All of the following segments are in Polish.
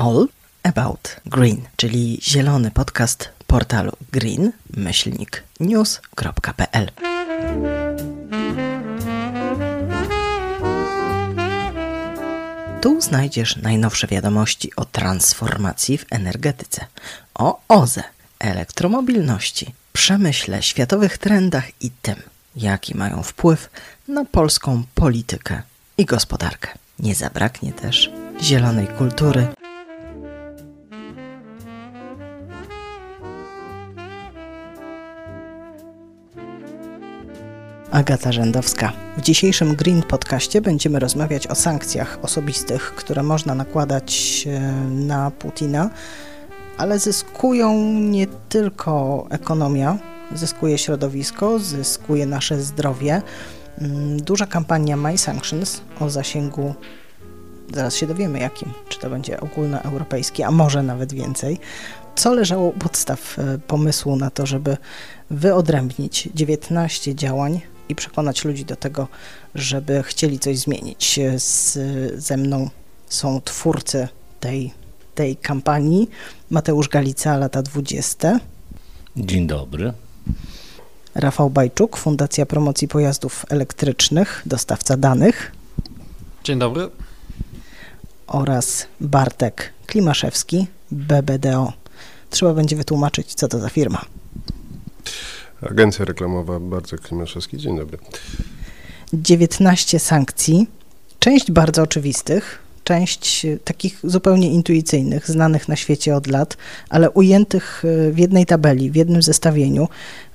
All About Green, czyli zielony podcast portalu green-news.pl. Tu znajdziesz najnowsze wiadomości o transformacji w energetyce, o OZE, elektromobilności, przemyśle, światowych trendach i tym, jaki mają wpływ na polską politykę i gospodarkę. Nie zabraknie też zielonej kultury. Agata Rzędowska. W dzisiejszym Green Podcaście będziemy rozmawiać o sankcjach osobistych, które można nakładać e, na Putina, ale zyskują nie tylko ekonomia, zyskuje środowisko, zyskuje nasze zdrowie. Mm, duża kampania My Sanctions o zasięgu, zaraz się dowiemy jakim, czy to będzie ogólnoeuropejski, a może nawet więcej. Co leżało u podstaw e, pomysłu na to, żeby wyodrębnić 19 działań i przekonać ludzi do tego, żeby chcieli coś zmienić. Z, ze mną są twórcy tej, tej kampanii. Mateusz Galica, lata 20. Dzień dobry. Rafał Bajczuk, Fundacja Promocji Pojazdów Elektrycznych, dostawca danych. Dzień dobry. Oraz Bartek Klimaszewski, BBDO. Trzeba będzie wytłumaczyć, co to za firma. Agencja reklamowa Bartek Klimaszewski. Dzień dobry. 19 sankcji, część bardzo oczywistych, część e, takich zupełnie intuicyjnych, znanych na świecie od lat, ale ujętych e, w jednej tabeli, w jednym zestawieniu.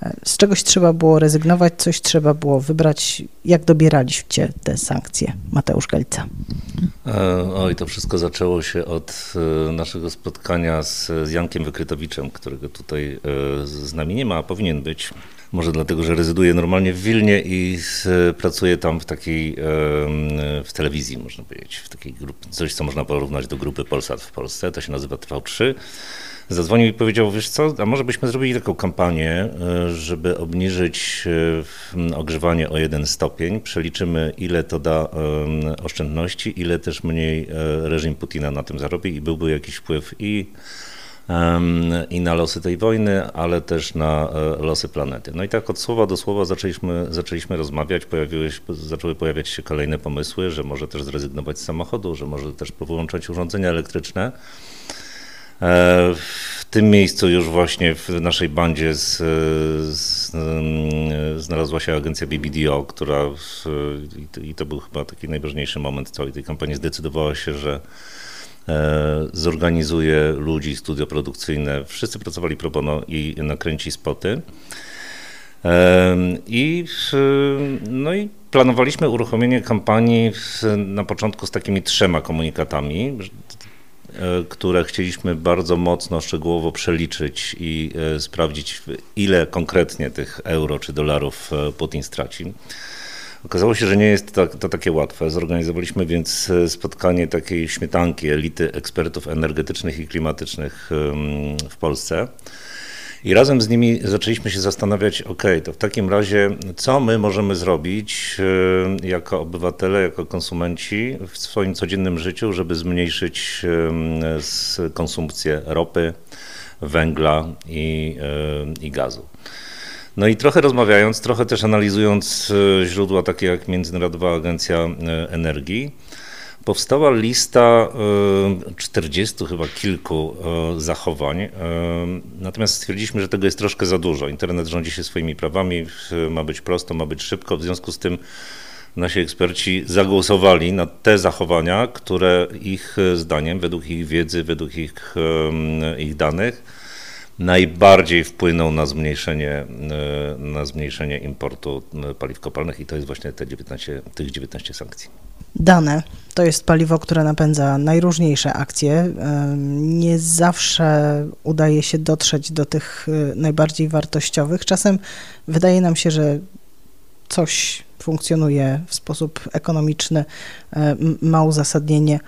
E, z czegoś trzeba było rezygnować, coś trzeba było wybrać. Jak dobieraliście te sankcje, Mateusz Galica? Oj, to wszystko zaczęło się od naszego spotkania z Jankiem Wykrytowiczem, którego tutaj z nami nie ma, a powinien być. Może dlatego, że rezyduje normalnie w Wilnie i pracuje tam w takiej, w telewizji, można powiedzieć, w takiej grupie, coś, co można porównać do grupy Polsat w Polsce, to się nazywa TV3. Zadzwonił i powiedział, wiesz co, a może byśmy zrobili taką kampanię, e, żeby obniżyć e, ogrzewanie o jeden stopień, przeliczymy ile to da oszczędności, ile też mniej e, reżim Putina na tym zarobi i byłby jakiś wpływ i i na losy tej wojny, ale też na e, losy planety. No i tak od słowa do słowa zaczęliśmy, zaczęliśmy rozmawiać, pojawiły zaczęły pojawiać się kolejne pomysły, że może też zrezygnować z samochodu, że może też powyłączać urządzenia elektryczne. E, w tym miejscu już właśnie w naszej bandzie z, z, znalazła się agencja BBDO, która i to był chyba taki najważniejszy moment całej tej kampanii, zdecydowała się, że E, zorganizuje ludzi, studio produkcyjne. Wszyscy pracowali pro bono i nakręci spoty. E, I, no i planowaliśmy uruchomienie kampanii na początku z takimi trzema komunikatami, e, które chcieliśmy bardzo mocno, szczegółowo przeliczyć i sprawdzić, ile konkretnie tych euro czy dolarów Putin straci. Okazało się, że nie jest to, to, takie łatwe. Zorganizowaliśmy więc e, spotkanie takiej śmietanki elity ekspertów energetycznych i klimatycznych w Polsce. I razem z nimi zaczęliśmy się zastanawiać, ok, to w takim razie, co my możemy zrobić e, jako obywatele, jako konsumenci w swoim codziennym życiu, żeby zmniejszyć konsumpcję ropy, węgla i, e, i gazu. No i trochę rozmawiając, trochę też analizując e, źródła takie jak Międzynarodowa Agencja e, Energii, powstała lista 40 e, chyba kilku zachowań. Natomiast stwierdziliśmy, że tego jest troszkę za dużo. Internet rządzi się swoimi prawami, ma być prosto, ma być szybko. W związku z tym nasi eksperci zagłosowali na te zachowania, które ich zdaniem, według ich wiedzy, według ich, ich danych, najbardziej wpłyną na zmniejszenie, e, na zmniejszenie importu e, paliw kopalnych i to jest właśnie te 19, tych 19 sankcji. Dane to jest paliwo, które napędza najróżniejsze akcje. E, nie zawsze udaje się dotrzeć do tych najbardziej wartościowych. Czasem wydaje nam się, że coś funkcjonuje w sposób ekonomiczny, ma uzasadnienie,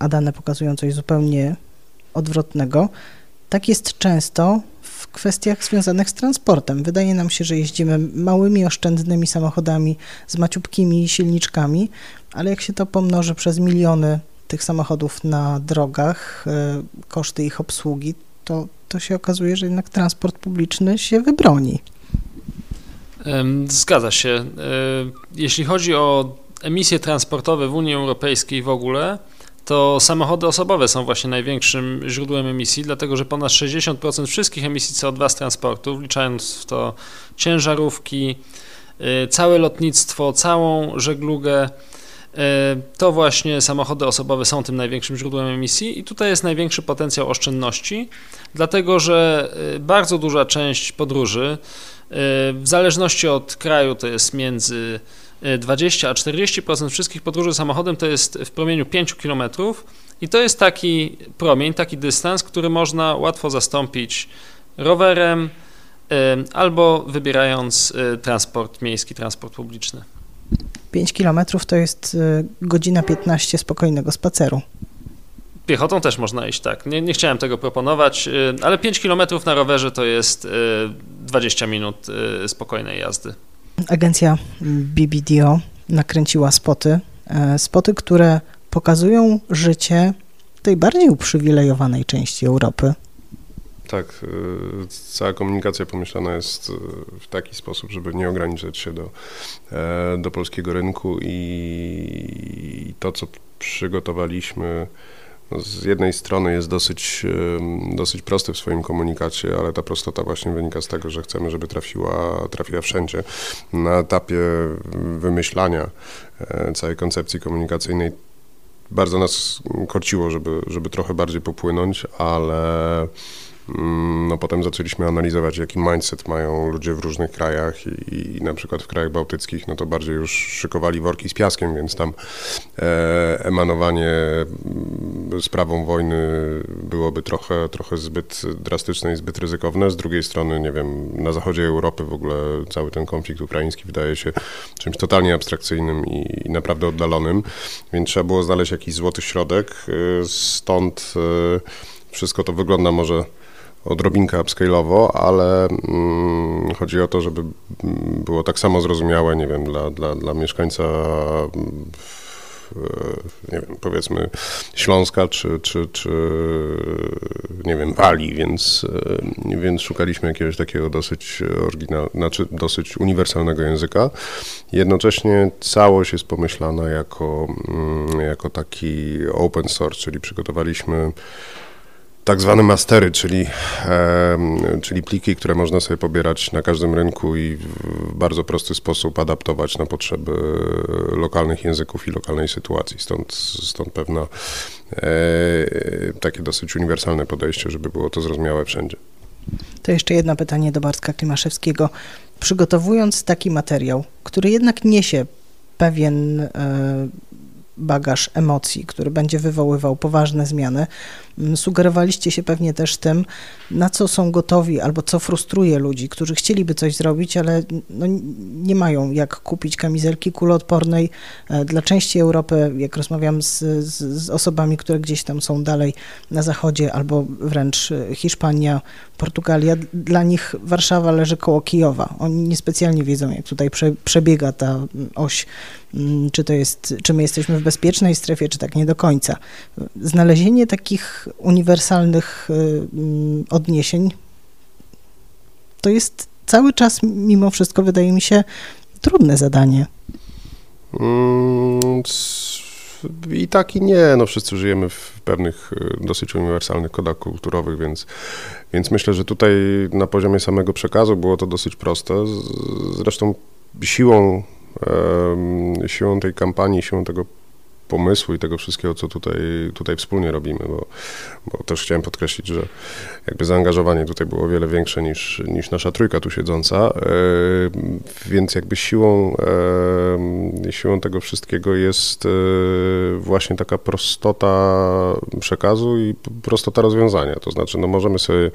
a dane pokazują coś zupełnie odwrotnego. Tak jest często w kwestiach związanych z transportem. Wydaje nam się, że jeździmy małymi, oszczędnymi samochodami z maciupkimi silniczkami, ale jak się to pomnoży przez miliony tych samochodów na drogach, e, koszty ich obsługi, to, to się okazuje, że jednak transport publiczny się wybroni. Zgadza się. E, jeśli chodzi o emisje transportowe w Unii Europejskiej w ogóle, to samochody osobowe są właśnie największym źródłem emisji, dlatego że ponad 60% wszystkich emisji CO2 z transportu, wliczając w to ciężarówki, y, całe lotnictwo, całą żeglugę, y, to właśnie samochody osobowe są tym największym źródłem emisji i tutaj jest największy potencjał oszczędności, dlatego że y, bardzo duża część podróży, w zależności od kraju, to jest między 20 a 40% wszystkich podróży samochodem to jest w promieniu 5 km i to jest taki promień, taki dystans, który można łatwo zastąpić rowerem albo wybierając y, transport miejski, transport publiczny. 5 km to jest y, godzina 15 spokojnego spaceru. Piechotą też można iść, tak. Nie, nie chciałem tego proponować, y, ale 5 km na rowerze to jest 20 minut spokojnej jazdy. Agencja BBDO nakręciła spoty, e, spoty, które pokazują życie tej bardziej uprzywilejowanej części Europy. Tak, e, cała komunikacja pomyślana jest e, w taki sposób, żeby nie ograniczać się do, do polskiego rynku i to, co przygotowaliśmy, z jednej strony jest dosyć, dosyć prosty w swoim komunikacie, ale ta prostota właśnie wynika z tego, że chcemy, żeby trafiła, trafiła wszędzie. Na etapie wymyślania e, całej koncepcji komunikacyjnej bardzo nas korciło, żeby, żeby trochę bardziej popłynąć, ale no potem zaczęliśmy analizować, jaki mindset mają ludzie w różnych krajach i, i, na przykład w krajach bałtyckich, no to bardziej już szykowali worki z piaskiem, więc tam e, emanowanie mm, sprawą wojny byłoby trochę, trochę zbyt drastyczne i zbyt ryzykowne. Z drugiej strony, nie wiem, na zachodzie Europy w ogóle cały ten konflikt ukraiński wydaje się czymś totalnie abstrakcyjnym i, i naprawdę oddalonym, więc trzeba było znaleźć jakiś złoty środek, e, stąd e, wszystko to wygląda może odrobinkę upscale'owo, ale mm, chodzi o to, żeby było tak samo zrozumiałe, nie wiem, dla, dla, dla mieszkańca nie wiem, powiedzmy Śląska czy, czy, czy nie wiem, Walii, więc, więc szukaliśmy jakiegoś takiego dosyć oryginal, znaczy dosyć uniwersalnego języka. Jednocześnie całość jest pomyślana jako, mm, jako taki open source, czyli przygotowaliśmy tak zwane mastery, czyli, czyli pliki, które można sobie pobierać na każdym rynku i w bardzo prosty sposób adaptować na potrzeby lokalnych języków i lokalnej sytuacji. Stąd, stąd pewna e, takie dosyć uniwersalne podejście, żeby było to zrozumiałe wszędzie. To jeszcze jedno pytanie do Bartka Klimaszewskiego. Przygotowując taki materiał, który jednak niesie pewien e, bagaż emocji, który będzie wywoływał poważne zmiany. Mm, sugerowaliście się pewnie też tym, na co są gotowi albo co frustruje ludzi, którzy chcieliby coś zrobić, ale no nie mają jak kupić kamizelki kuloodpornej. E, dla części Europy, jak rozmawiam z, z, osobami, które gdzieś tam są dalej na zachodzie, albo wręcz e, Hiszpania, Portugalia, dla nich Warszawa leży koło Kijowa. Oni niespecjalnie wiedzą, jak tutaj prze, przebiega ta oś, mm, czy to jest, czy my jesteśmy w bezpiecznej strefie, czy tak nie do końca. Znalezienie takich uniwersalnych y, mm, odniesień to jest cały czas, mimo wszystko, wydaje mi się, trudne zadanie. Mm, I tak i nie. No wszyscy żyjemy w pewnych y, dosyć uniwersalnych kodach kulturowych, więc, więc myślę, że tutaj na poziomie samego przekazu było to dosyć proste. Zresztą siłą, siłą tej kampanii, siłą tego pomysłu i tego wszystkiego, co tutaj, tutaj wspólnie robimy, bo, bo też chciałem podkreślić, że jakby zaangażowanie tutaj było o wiele większe niż, niż nasza trójka tu siedząca, e, więc jakby siłą, e, siłą tego wszystkiego jest e, właśnie taka prostota przekazu i prostota rozwiązania, to znaczy no możemy sobie,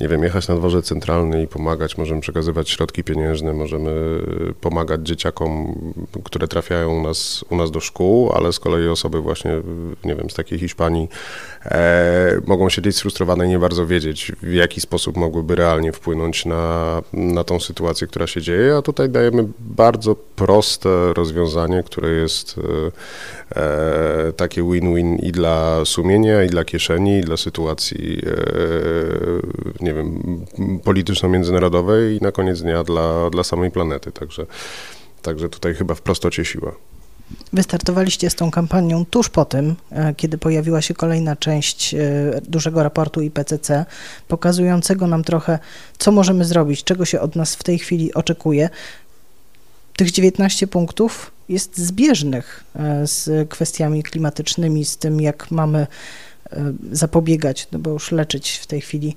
nie wiem, jechać na dworze centralny i pomagać, możemy przekazywać środki pieniężne, możemy pomagać dzieciakom, które trafiają u nas, u nas do szkół, ale z kolei osoby właśnie, nie wiem, z takiej Hiszpanii e, mogą siedzieć sfrustrowane i nie bardzo wiedzieć, w jaki sposób mogłyby realnie wpłynąć na, na tą sytuację, która się dzieje, a tutaj dajemy bardzo proste rozwiązanie, które jest e, e takie win-win i dla sumienia, i dla kieszeni, i dla sytuacji, e, nie wiem, polityczno-międzynarodowej i na koniec dnia dla, dla samej planety, także Także tutaj chyba w prostocie siła. Wystartowaliście z tą kampanią tuż po tym, e, kiedy pojawiła się kolejna część e, dużego raportu IPCC, pokazującego nam trochę, co możemy zrobić, czego się od nas w tej chwili oczekuje. Tych 19 punktów jest zbieżnych e, z kwestiami klimatycznymi, z tym, jak mamy zapobiegać, no bo już leczyć w tej chwili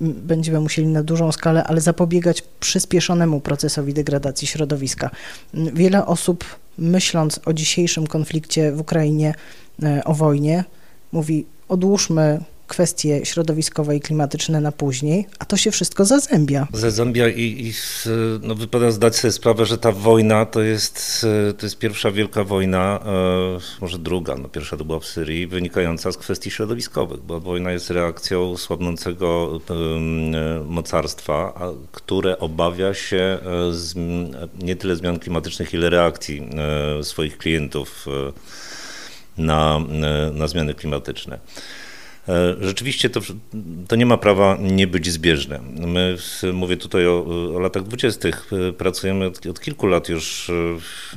będziemy musieli na dużą skalę, ale zapobiegać przyspieszonemu procesowi degradacji środowiska. Wiele osób myśląc o dzisiejszym konflikcie w Ukrainie, e, o wojnie, mówi odłóżmy kwestie środowiskowe i klimatyczne na później, a to się wszystko zazębia. Zazębia i, i no, wypada zdać sobie sprawę, że ta wojna to jest, to jest pierwsza wielka wojna, e, może druga, no pierwsza to była w Syrii, wynikająca z kwestii środowiskowych, bo wojna jest reakcją słabnącego mocarstwa, które obawia się e, z, nie tyle zmian klimatycznych, ile reakcji e, swoich klientów na, na zmiany klimatyczne. E, rzeczywiście to, to nie ma prawa nie być zbieżne. My, mówię tutaj o, o latach dwudziestych, e, pracujemy od, od, kilku lat już e, w,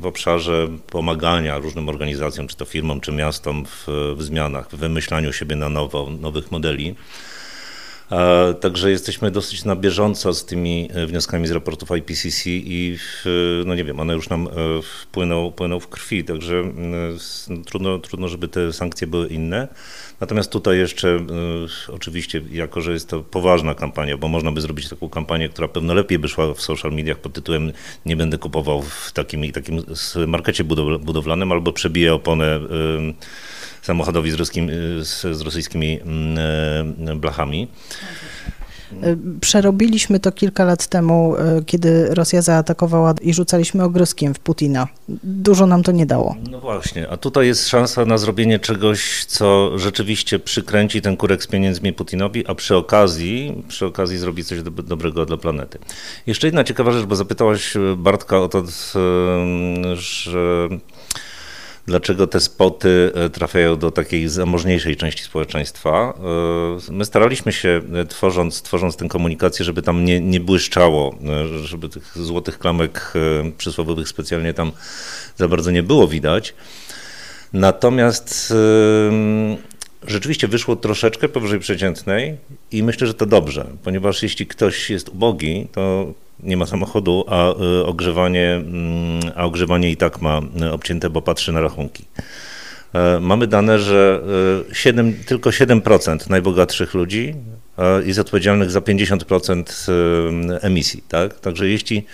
w, obszarze pomagania różnym organizacjom, czy to firmom, czy miastom w, w zmianach, w wymyślaniu siebie na nowo, nowych modeli. Także jesteśmy dosyć na bieżąco z tymi wnioskami z raportów IPCC i no nie wiem, one już nam wpłyną, w krwi, także no, trudno, trudno, żeby te sankcje były inne. Natomiast tutaj jeszcze y, oczywiście, jako że jest to poważna kampania, bo można by zrobić taką kampanię, która pewno lepiej by szła w social mediach pod tytułem nie będę kupował w takim i takim markecie budowlanym albo przebiję oponę y, samochodowi z, ruskim, y, z rosyjskimi mm, blachami. E, przerobiliśmy to kilka lat temu, e, kiedy Rosja zaatakowała i rzucaliśmy ogryskiem w Putina. Dużo nam to nie dało. No właśnie, a tutaj jest szansa na zrobienie czegoś, co rzeczywiście przykręci ten kurek z pieniędzmi Putinowi, a przy okazji, przy okazji zrobi coś do, dobrego dla planety. Jeszcze jedna ciekawa rzecz, bo zapytałaś Bartka o to, że dlaczego te spoty e, trafiają do takiej zamożniejszej części społeczeństwa. E, my staraliśmy się, e, tworząc, tworząc tę komunikację, żeby tam nie, nie błyszczało, żeby tych złotych klamek przysłowiowych specjalnie tam za bardzo nie było widać. Natomiast rzeczywiście wyszło troszeczkę powyżej przeciętnej i myślę, że to dobrze, ponieważ jeśli ktoś jest ubogi, to nie ma samochodu, a y, ogrzewanie, mm, a ogrzewanie i tak ma y, obcięte, bo patrzy na rachunki. E, mamy dane, że 7, y, tylko 7% najbogatszych ludzi jest odpowiedzialnych za 50% emisji. Tak? Także jeśli,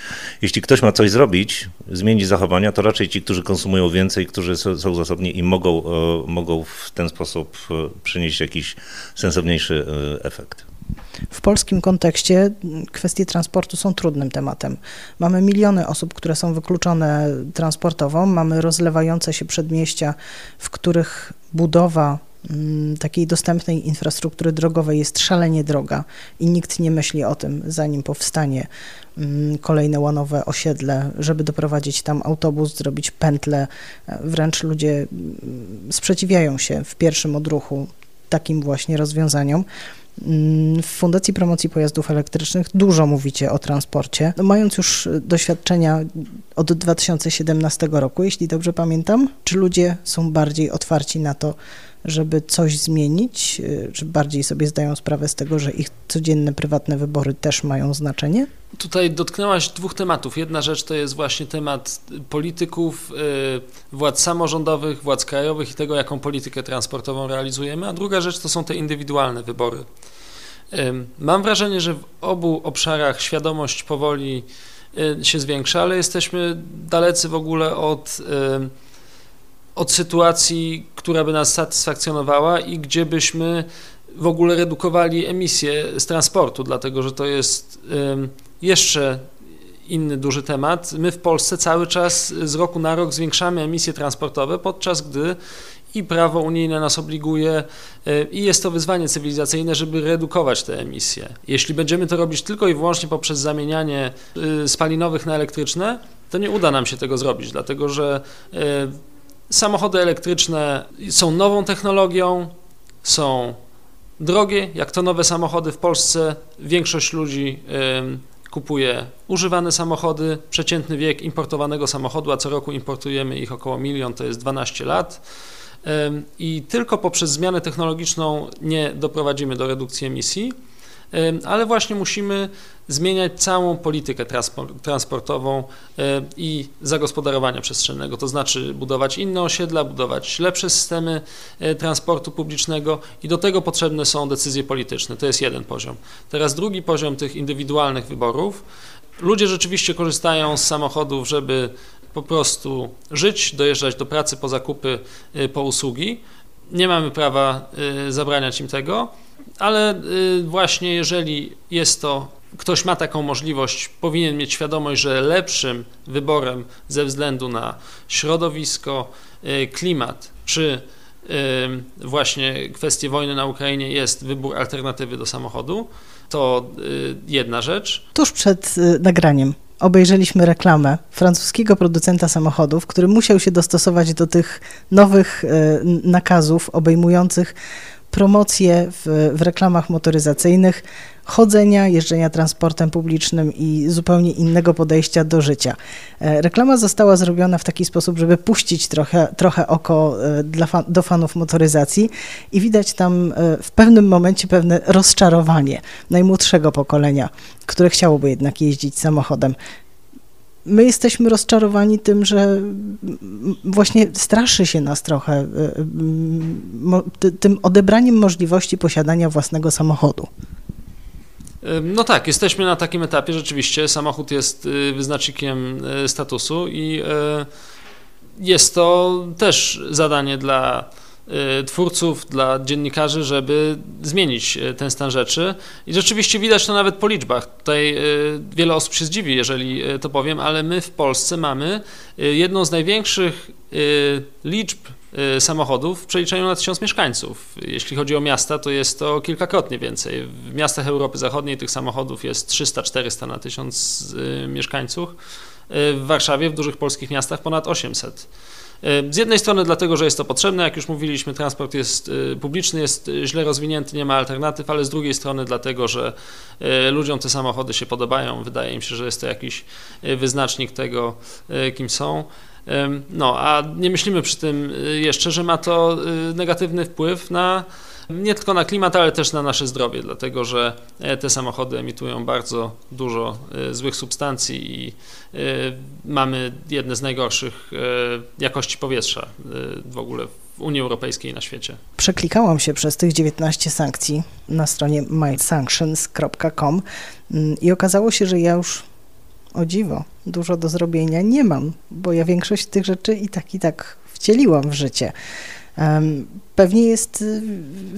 jeśli ktoś ma coś zrobić, zmienić zachowania, to raczej ci, którzy konsumują więcej, którzy są zasobni i mogą, mogą w ten sposób przynieść jakiś sensowniejszy efekt. W polskim kontekście kwestie transportu są trudnym tematem. Mamy miliony osób, które są wykluczone transportowo, mamy rozlewające się przedmieścia, w których budowa mm, takiej dostępnej infrastruktury drogowej jest szalenie droga i nikt nie myśli o tym, zanim powstanie mm, kolejne łanowe osiedle, żeby doprowadzić tam autobus, zrobić pętlę. Wręcz ludzie mm, sprzeciwiają się w pierwszym odruchu takim właśnie rozwiązaniom. W Fundacji Promocji Pojazdów Elektrycznych dużo mówicie o transporcie. No, mając już doświadczenia od 2017 roku, jeśli dobrze pamiętam, czy ludzie są bardziej otwarci na to, żeby coś zmienić, czy bardziej sobie zdają sprawę z tego, że ich codzienne prywatne wybory też mają znaczenie? Tutaj dotknęłaś dwóch tematów. Jedna rzecz to jest właśnie temat polityków, y, władz samorządowych, władz krajowych i tego, jaką politykę transportową realizujemy, a druga rzecz to są te indywidualne wybory. Mam wrażenie, że w obu obszarach świadomość powoli y, się zwiększa, ale jesteśmy dalecy w ogóle od, od sytuacji, która by nas satysfakcjonowała i gdzie byśmy w ogóle redukowali emisje z transportu, dlatego że to jest jeszcze inny duży temat. My w Polsce cały czas z roku na rok zwiększamy emisje transportowe, podczas gdy i prawo unijne nas obliguje e, i jest to wyzwanie cywilizacyjne, żeby redukować te emisje. Jeśli będziemy to robić tylko i wyłącznie poprzez zamienianie e, spalinowych na elektryczne, to nie uda nam się tego zrobić, dlatego że e, samochody elektryczne są nową technologią, są drogie, jak to nowe samochody w Polsce. Większość ludzi kupuje używane samochody, przeciętny wiek importowanego samochodu, a co roku importujemy ich około milion, to jest 12 lat. I tylko poprzez zmianę technologiczną nie doprowadzimy do redukcji emisji, ale właśnie musimy zmieniać całą politykę transportową i zagospodarowania przestrzennego, to znaczy budować inne osiedla, budować lepsze systemy e, transportu publicznego i do tego potrzebne są decyzje polityczne. To jest jeden poziom. Teraz drugi poziom tych indywidualnych wyborów. Ludzie rzeczywiście korzystają z samochodów, żeby po prostu żyć, dojeżdżać do pracy po zakupy, y, po usługi. Nie mamy prawa y, zabraniać im tego, ale y, właśnie jeżeli jest to, ktoś ma taką możliwość, powinien mieć świadomość, że lepszym wyborem ze względu na środowisko, klimat czy właśnie kwestie wojny na Ukrainie jest wybór alternatywy do samochodu, to jedna rzecz. Tuż przed nagraniem obejrzeliśmy reklamę francuskiego producenta samochodów, który musiał się dostosować do tych nowych nakazów obejmujących promocje w, w, reklamach motoryzacyjnych, chodzenia, jeżdżenia transportem publicznym i zupełnie innego podejścia do życia. E, reklama została zrobiona w taki sposób, żeby puścić trochę, trochę oko e, dla do fanów motoryzacji i widać tam w pewnym momencie pewne rozczarowanie najmłodszego pokolenia, które chciałoby jednak jeździć samochodem my jesteśmy rozczarowani tym, że właśnie straszy się nas trochę e, tym odebraniem możliwości posiadania własnego samochodu. No tak, jesteśmy na takim etapie, rzeczywiście samochód jest y, wyznacznikiem y, statusu i y, jest to też zadanie dla twórców, dla dziennikarzy, żeby zmienić y, ten stan rzeczy. I rzeczywiście widać to nawet po liczbach. Tutaj y, wiele osób się zdziwi, jeżeli to powiem, ale my w Polsce mamy jedną z największych liczb samochodów w przeliczeniu na tysiąc mieszkańców. Jeśli chodzi o miasta, to jest to kilkakrotnie więcej. W miastach Europy Zachodniej tych samochodów jest 300-400 na tysiąc mieszkańców. W Warszawie, w dużych polskich miastach ponad 800. Z jednej strony dlatego, że jest to potrzebne, jak już mówiliśmy, transport jest y, publiczny, jest y, źle rozwinięty, nie ma alternatyw, ale z drugiej strony dlatego, że y, ludziom te samochody się podobają, wydaje im się, że jest to jakiś wyznacznik tego, kim są. No, a nie myślimy przy tym jeszcze, że ma to negatywny wpływ na nie tylko na klimat, ale też na nasze zdrowie, dlatego że e, te samochody emitują bardzo dużo e, złych substancji i e, mamy jedne z najgorszych jakości powietrza w ogóle w Unii Europejskiej i na świecie. Przeklikałam się przez tych 19 sankcji na stronie mysanctions.com mm, i okazało się, że ja już o dziwo, dużo do zrobienia nie mam, bo ja większość tych rzeczy i tak, i tak wcieliłam w życie. Pewnie jest y,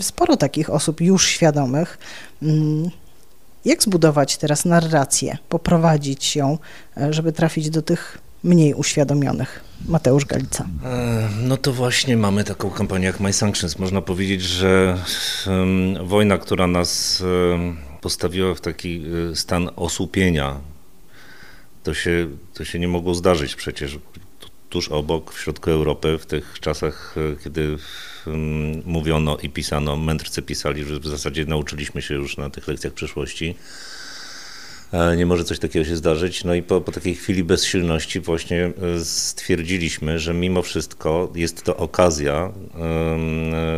sporo takich osób już świadomych. Mm, jak zbudować teraz narrację, poprowadzić ją, e, żeby trafić do tych mniej uświadomionych? Mateusz Galica. E, no to właśnie mamy taką kampanię jak My Sanctions. Można powiedzieć, że wojna, która nas postawiła w taki e, stan osłupienia, to się, to się nie mogło zdarzyć przecież tuż obok, w środku Europy, w tych czasach, e, kiedy mówiono i pisano, mędrcy pisali, że w zasadzie nauczyliśmy się już na tych lekcjach przyszłości. E, nie może coś takiego się zdarzyć. No i po, po takiej chwili bezsilności właśnie e, stwierdziliśmy, że mimo wszystko jest to okazja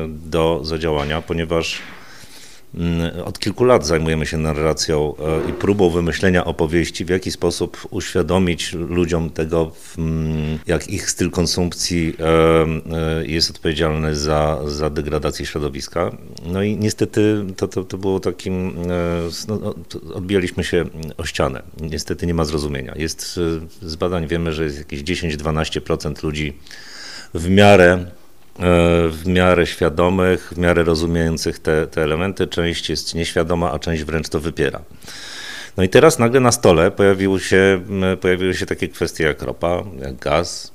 do zadziałania, ponieważ od kilku lat zajmujemy się narracją e, i próbą wymyślenia opowieści, w jaki sposób uświadomić ludziom tego, mm, jak ich styl konsumpcji e, e, jest odpowiedzialny za, za degradację środowiska. No i niestety to, to, to było takim, no, no odbijaliśmy się o ścianę. Niestety nie ma zrozumienia. Jest z badań wiemy, że jest jakieś 10-12% ludzi w miarę w miarę świadomych, w miarę rozumiejących te, te elementy. Część jest nieświadoma, a część wręcz to wypiera. No i teraz nagle na stole pojawiły się, pojawiły się takie kwestie jak ropa, jak gaz,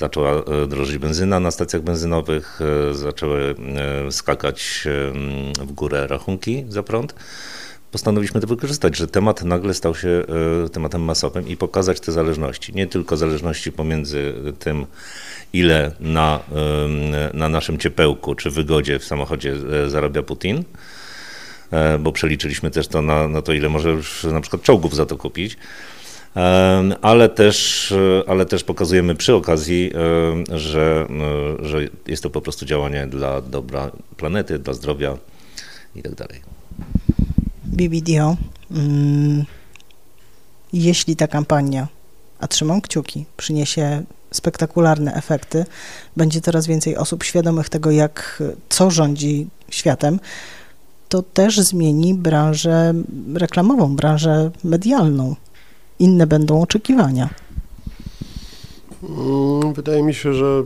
zaczęła e, drożyć benzyna na stacjach benzynowych, e, zaczęły e, skakać w górę rachunki za prąd. Postanowiliśmy to wykorzystać, że temat nagle stał się tematem masowym i pokazać te zależności. Nie tylko zależności pomiędzy tym, ile na, na naszym ciepełku czy wygodzie w samochodzie zarabia Putin, bo przeliczyliśmy też to na, na to, ile może już na przykład czołgów za to kupić ale też, ale też pokazujemy przy okazji, że, że jest to po prostu działanie dla dobra planety, dla zdrowia i tak. BBDO, mm, jeśli ta kampania, a trzymam kciuki, przyniesie spektakularne efekty, będzie coraz więcej osób świadomych tego, jak co rządzi światem, to też zmieni branżę reklamową, branżę medialną inne będą oczekiwania. Mm, wydaje mi się, że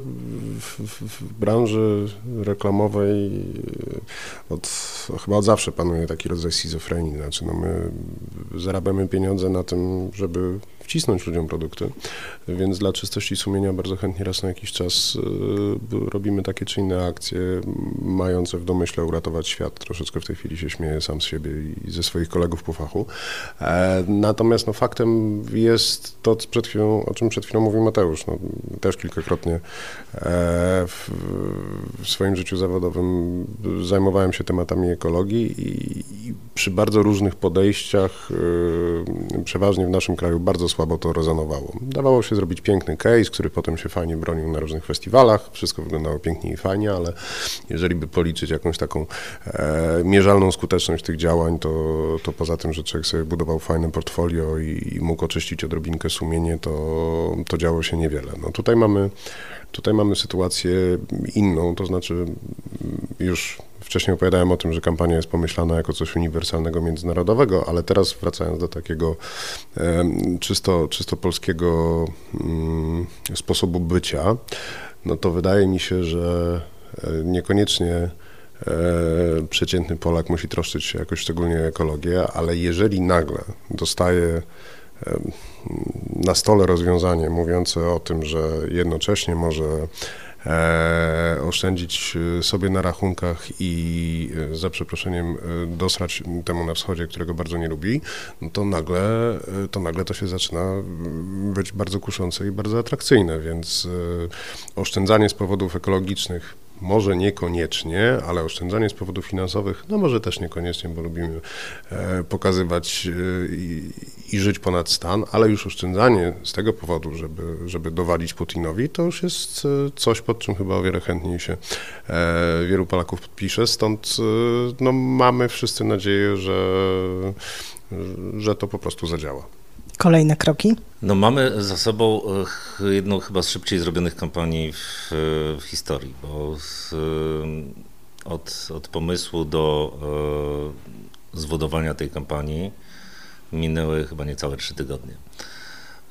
w, w, branży reklamowej od, chyba od zawsze panuje taki rodzaj schizofrenii. Znaczy, no my zarabiamy pieniądze na tym, żeby wcisnąć ludziom produkty, więc dla czystości sumienia bardzo chętnie raz na jakiś czas y, robimy takie czy inne akcje mające w domyśle uratować świat. Troszeczkę w tej chwili się śmieję sam z siebie i ze swoich kolegów po fachu. E, natomiast no, faktem jest to, przed chwilą, o czym przed chwilą mówił Mateusz. No, też kilkakrotnie e, w, w swoim życiu zawodowym zajmowałem się tematami ekologii i, i przy bardzo różnych podejściach, y, przeważnie w naszym kraju bardzo słabo to rezonowało. Dawało się zrobić piękny case, który potem się fajnie bronił na różnych festiwalach, wszystko wyglądało pięknie i fajnie, ale jeżeli by policzyć jakąś taką e, mierzalną skuteczność tych działań, to, to poza tym, że człowiek sobie budował fajne portfolio i, i mógł oczyścić odrobinkę sumienie, to, to działo się niewiele. No tutaj mamy Tutaj mamy sytuację inną, to znaczy już Wcześniej opowiadałem o tym, że kampania jest pomyślana jako coś uniwersalnego, międzynarodowego, ale teraz wracając do takiego czysto, czysto polskiego mm, sposobu bycia, no to wydaje mi się, że e, niekoniecznie e, przeciętny Polak musi troszczyć się jakoś szczególnie o ekologię, ale jeżeli nagle dostaje na stole rozwiązanie mówiące o tym, że jednocześnie może oszczędzić e, sobie na rachunkach i e, za przeproszeniem e, dosrać temu na wschodzie, którego bardzo nie lubi, no to nagle, to nagle to się zaczyna być bardzo kuszące i bardzo atrakcyjne, więc oszczędzanie z powodów ekologicznych może niekoniecznie, ale oszczędzanie z powodów finansowych, no może też niekoniecznie, bo lubimy e, pokazywać e, i, żyć ponad stan, ale już oszczędzanie z tego powodu, żeby, żeby dowalić Putinowi, to już jest e, coś, pod czym chyba o wiele chętniej się wielu Polaków podpisze, stąd no, mamy wszyscy nadzieję, że, że to po prostu zadziała. Kolejne kroki? No mamy za sobą e, jedną chyba z szybciej zrobionych kampanii w, w historii, bo z, e, od, od pomysłu do e, zwodowania tej kampanii minęły chyba niecałe trzy tygodnie.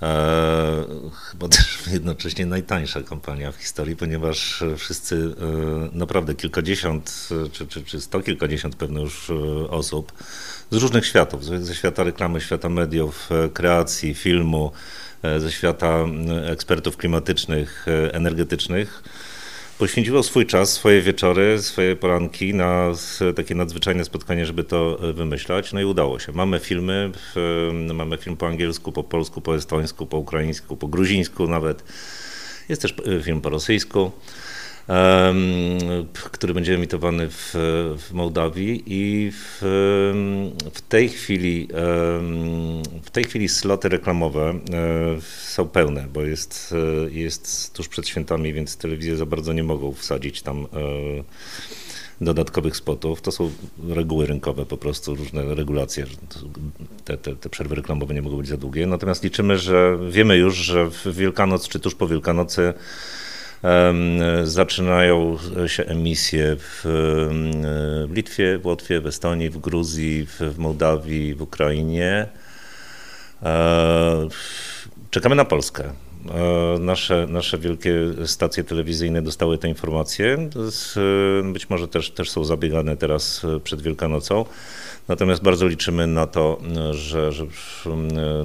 E, chyba też jednocześnie najtańsza kampania w historii, ponieważ wszyscy, e, naprawdę kilkadziesiąt czy, czy, czy sto kilkadziesiąt pewno już osób z różnych światów, ze świata reklamy, świata mediów, e, kreacji, filmu, e, ze świata ekspertów klimatycznych, e, energetycznych, poświęciło swój czas, swoje wieczory, swoje poranki na takie nadzwyczajne spotkanie, żeby to wymyślać. No i udało się. Mamy filmy, mamy film po angielsku, po polsku, po estońsku, po ukraińsku, po gruzińsku nawet. Jest też film po rosyjsku który będzie emitowany w, w Mołdawii i w, w, tej chwili w tej chwili sloty reklamowe e, są pełne, bo jest, e, jest tuż przed świętami, więc telewizje za bardzo nie mogą wsadzić tam e, dodatkowych spotów. To są reguły rynkowe, po prostu różne regulacje. Te, te, te, przerwy reklamowe nie mogą być za długie. Natomiast liczymy, że wiemy już, że w Wielkanoc czy tuż po Wielkanocy Zaczynają się emisje w, Litwie, w Łotwie, w Estonii, w Gruzji, w, Mołdawii, w Ukrainie. E, czekamy na Polskę. Nasze, nasze wielkie stacje telewizyjne dostały te informacje. Być może też, też są zabiegane teraz przed Wielkanocą. Natomiast bardzo liczymy na to, że, że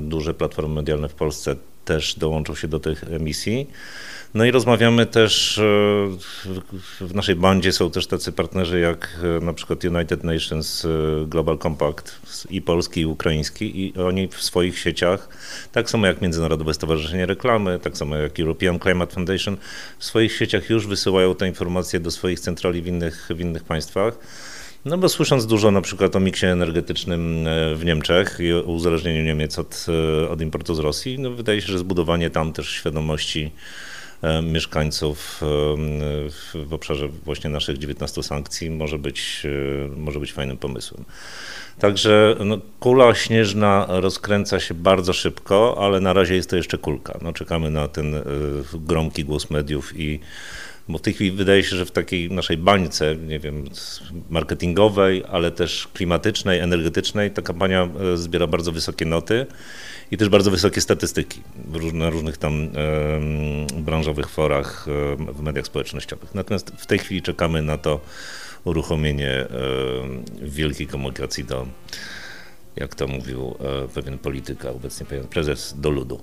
duże platformy medialne w Polsce też dołączą się do tych emisji. No i rozmawiamy też, e, w naszej bandzie są też tacy partnerzy jak e, na przykład United Nations e, Global Compact i polski i ukraiński i oni w swoich sieciach, tak samo jak Międzynarodowe Stowarzyszenie Reklamy, tak samo jak European Climate Foundation, w swoich sieciach już wysyłają te informacje do swoich centrali w innych, w innych państwach. No bo słysząc dużo na przykład o miksie energetycznym w Niemczech i o uzależnieniu Niemiec od, od importu z Rosji, no wydaje się, że zbudowanie tam też świadomości E, mieszkańców e, w obszarze właśnie naszych 19 sankcji może być, e, może być fajnym pomysłem. Także no, kula śnieżna rozkręca się bardzo szybko, ale na razie jest to jeszcze kulka. No, czekamy na ten gromki głos mediów i bo w tej chwili wydaje się, że w takiej naszej bańce, nie wiem, marketingowej, ale też klimatycznej, energetycznej, ta kampania zbiera bardzo wysokie noty i też bardzo wysokie statystyki na różnych tam branżowych forach w mediach społecznościowych. Natomiast w tej chwili czekamy na to uruchomienie wielkiej komunikacji do, jak to mówił e, pewien polityk, a obecnie pewien prezes, do ludu.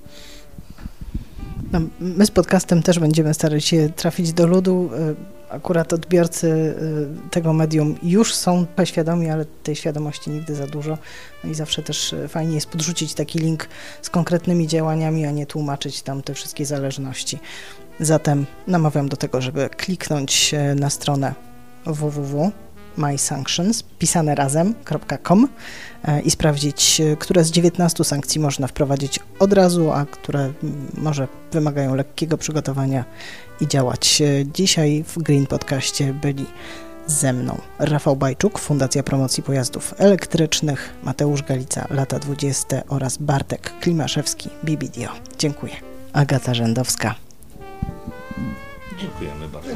No, my z podcastem też będziemy starać się trafić do ludu. E, akurat odbiorcy y, tego medium już są świadomi, ale tej świadomości nigdy za dużo. No i zawsze też y, fajnie jest podrzucić taki link z konkretnymi działaniami, a nie tłumaczyć tam te wszystkie zależności. Zatem namawiam do tego, żeby kliknąć na stronę www mysanctions, pisane razem.com i sprawdzić, które z 19 sankcji można wprowadzić od razu, a które mm, może wymagają lekkiego przygotowania i działać. Dzisiaj w Green Podcaście byli ze mną Rafał Bajczuk, Fundacja Promocji Pojazdów Elektrycznych, Mateusz Galica, lata 20 oraz Bartek Klimaszewski, BBDO. Dziękuję. Agata Rzędowska. Dziękujemy bardzo.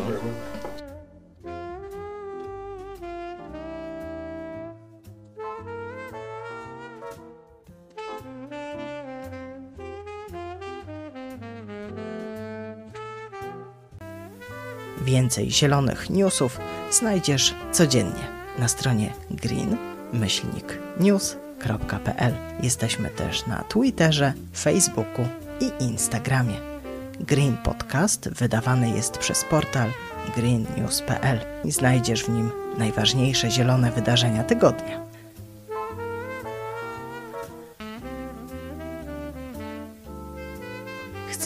Więcej zielonych newsów znajdziesz codziennie na stronie green-news.pl. Jesteśmy też na Twitterze, Facebooku i Instagramie. Green Podcast wydawany jest przez portal greennews.pl i znajdziesz w nim najważniejsze zielone wydarzenia tygodnia.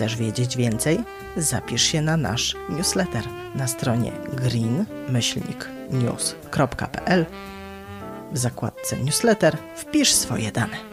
Chcesz wiedzieć więcej? Zapisz się na nasz newsletter na stronie green-news.pl. W zakładce newsletter wpisz swoje dane.